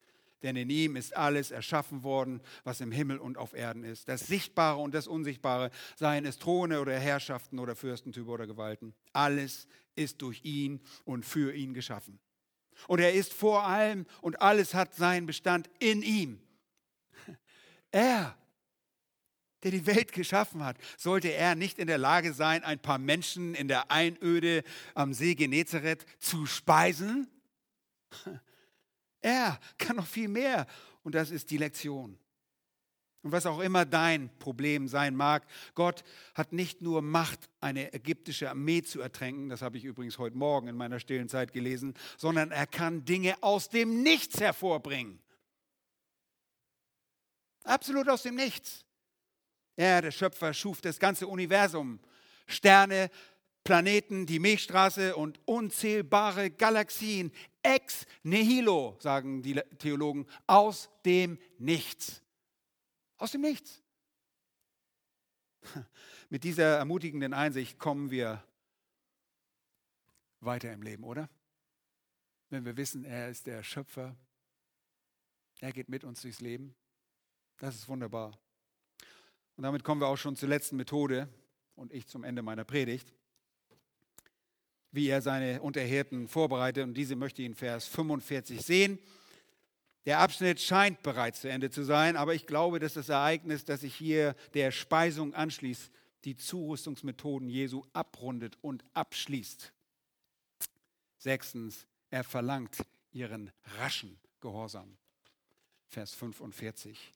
denn in ihm ist alles erschaffen worden, was im Himmel und auf Erden ist. Das Sichtbare und das Unsichtbare, seien es Throne oder Herrschaften oder Fürstentümer oder Gewalten. Alles ist durch ihn und für ihn geschaffen. Und er ist vor allem und alles hat seinen Bestand in ihm. Er, der die Welt geschaffen hat, sollte er nicht in der Lage sein, ein paar Menschen in der Einöde am See Genezareth zu speisen? Er kann noch viel mehr. Und das ist die Lektion. Und was auch immer dein Problem sein mag, Gott hat nicht nur Macht, eine ägyptische Armee zu ertränken, das habe ich übrigens heute Morgen in meiner stillen Zeit gelesen, sondern er kann Dinge aus dem Nichts hervorbringen. Absolut aus dem Nichts. Er, der Schöpfer, schuf das ganze Universum. Sterne, Planeten, die Milchstraße und unzählbare Galaxien ex nihilo, sagen die Theologen, aus dem Nichts. Aus dem Nichts. [LAUGHS] Mit dieser ermutigenden Einsicht kommen wir weiter im Leben, oder? Wenn wir wissen, er ist der Schöpfer, er geht mit uns durchs Leben. Das ist wunderbar. Und damit kommen wir auch schon zur letzten Methode und ich zum Ende meiner Predigt wie er seine Unterhirten vorbereitet. Und diese möchte ich in Vers 45 sehen. Der Abschnitt scheint bereits zu Ende zu sein, aber ich glaube, dass das Ereignis, das sich hier der Speisung anschließt, die Zurüstungsmethoden Jesu abrundet und abschließt. Sechstens, er verlangt ihren raschen Gehorsam. Vers 45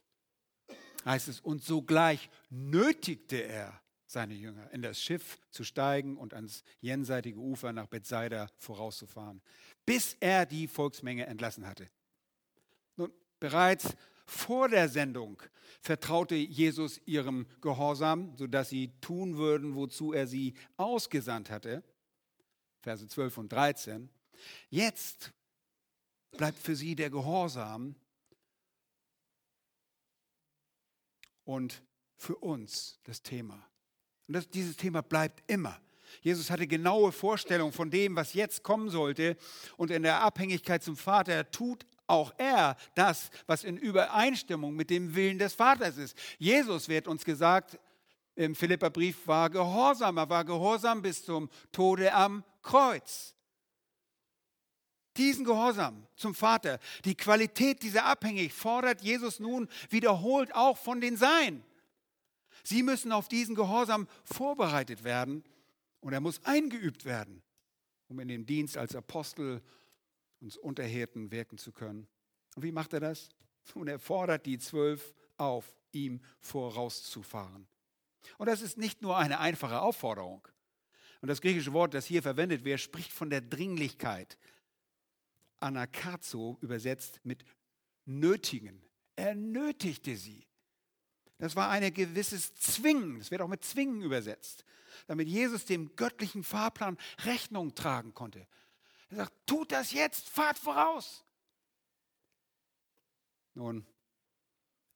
heißt es, und sogleich nötigte er seine Jünger, in das Schiff zu steigen und ans jenseitige Ufer nach Bethsaida vorauszufahren, bis er die Volksmenge entlassen hatte. Nun, bereits vor der Sendung vertraute Jesus ihrem Gehorsam, sodass sie tun würden, wozu er sie ausgesandt hatte. Verse 12 und 13. Jetzt bleibt für sie der Gehorsam und für uns das Thema. Und das, dieses Thema bleibt immer. Jesus hatte genaue Vorstellungen von dem, was jetzt kommen sollte. Und in der Abhängigkeit zum Vater tut auch er das, was in Übereinstimmung mit dem Willen des Vaters ist. Jesus wird uns gesagt, im Philipperbrief war gehorsam. Er war gehorsam bis zum Tode am Kreuz. Diesen Gehorsam zum Vater, die Qualität dieser Abhängigkeit fordert Jesus nun wiederholt auch von den Seinen. Sie müssen auf diesen Gehorsam vorbereitet werden und er muss eingeübt werden, um in dem Dienst als Apostel uns Unterhirten wirken zu können. Und wie macht er das? Und er fordert die Zwölf auf, ihm vorauszufahren. Und das ist nicht nur eine einfache Aufforderung. Und das griechische Wort, das hier verwendet wird, spricht von der Dringlichkeit. Anakazo übersetzt mit nötigen. Er nötigte sie. Das war ein gewisses Zwingen. Das wird auch mit Zwingen übersetzt. Damit Jesus dem göttlichen Fahrplan Rechnung tragen konnte. Er sagt, tut das jetzt, fahrt voraus. Nun,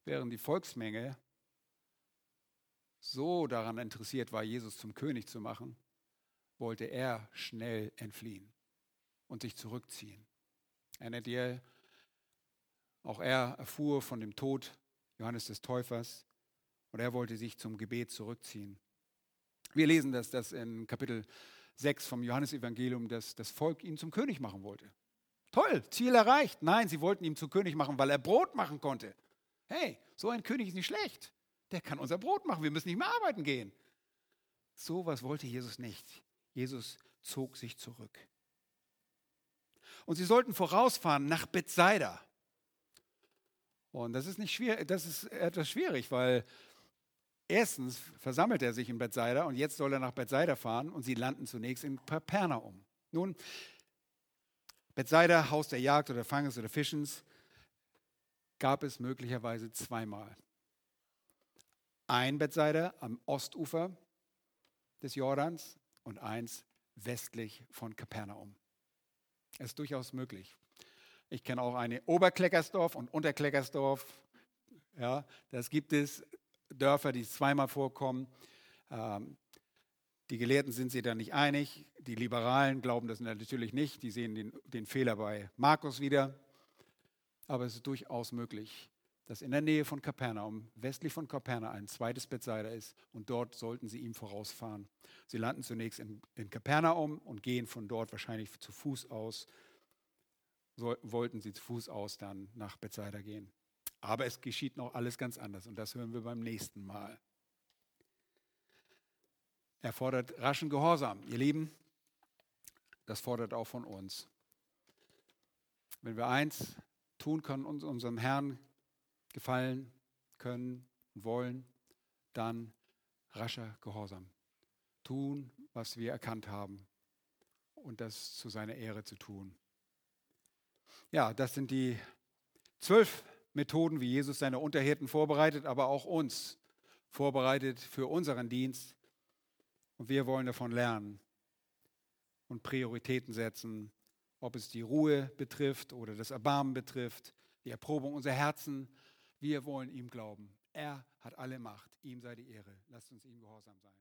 während die Volksmenge so daran interessiert war, Jesus zum König zu machen, wollte er schnell entfliehen und sich zurückziehen. Ihr, auch er erfuhr von dem Tod Johannes des Täufers und er wollte sich zum Gebet zurückziehen. Wir lesen das, das in Kapitel 6 vom Johannesevangelium, dass das Volk ihn zum König machen wollte. Toll, Ziel erreicht. Nein, sie wollten ihn zum König machen, weil er Brot machen konnte. Hey, so ein König ist nicht schlecht. Der kann unser Brot machen. Wir müssen nicht mehr arbeiten gehen. So was wollte Jesus nicht. Jesus zog sich zurück. Und sie sollten vorausfahren nach Bethsaida. Und das ist nicht schwierig, das ist etwas schwierig, weil Erstens versammelt er sich in Bethsaida und jetzt soll er nach Bethsaida fahren und sie landen zunächst in Kapernaum. Nun, Bethsaida, Haus der Jagd oder Fanges oder Fischens, gab es möglicherweise zweimal. Ein Bethsaida am Ostufer des Jordans und eins westlich von Kapernaum. Ist durchaus möglich. Ich kenne auch eine Oberkleckersdorf und Unterkleckersdorf. Ja, das gibt es. Dörfer, die zweimal vorkommen. Ähm, die Gelehrten sind sich da nicht einig. Die Liberalen glauben das natürlich nicht. Die sehen den, den Fehler bei Markus wieder. Aber es ist durchaus möglich, dass in der Nähe von Kapernaum, westlich von Kapernaum, ein zweites Bethsaida ist und dort sollten sie ihm vorausfahren. Sie landen zunächst in, in Kapernaum und gehen von dort wahrscheinlich zu Fuß aus, so, wollten sie zu Fuß aus dann nach Bethsaida gehen. Aber es geschieht noch alles ganz anders und das hören wir beim nächsten Mal. Er fordert raschen Gehorsam. Ihr Lieben, das fordert auch von uns. Wenn wir eins tun können, uns unserem Herrn gefallen können und wollen, dann rascher Gehorsam. Tun, was wir erkannt haben und das zu seiner Ehre zu tun. Ja, das sind die zwölf Methoden, wie Jesus seine Unterhirten vorbereitet, aber auch uns vorbereitet für unseren Dienst. Und wir wollen davon lernen und Prioritäten setzen, ob es die Ruhe betrifft oder das Erbarmen betrifft, die Erprobung unserer Herzen. Wir wollen ihm glauben. Er hat alle Macht. Ihm sei die Ehre. Lasst uns ihm gehorsam sein.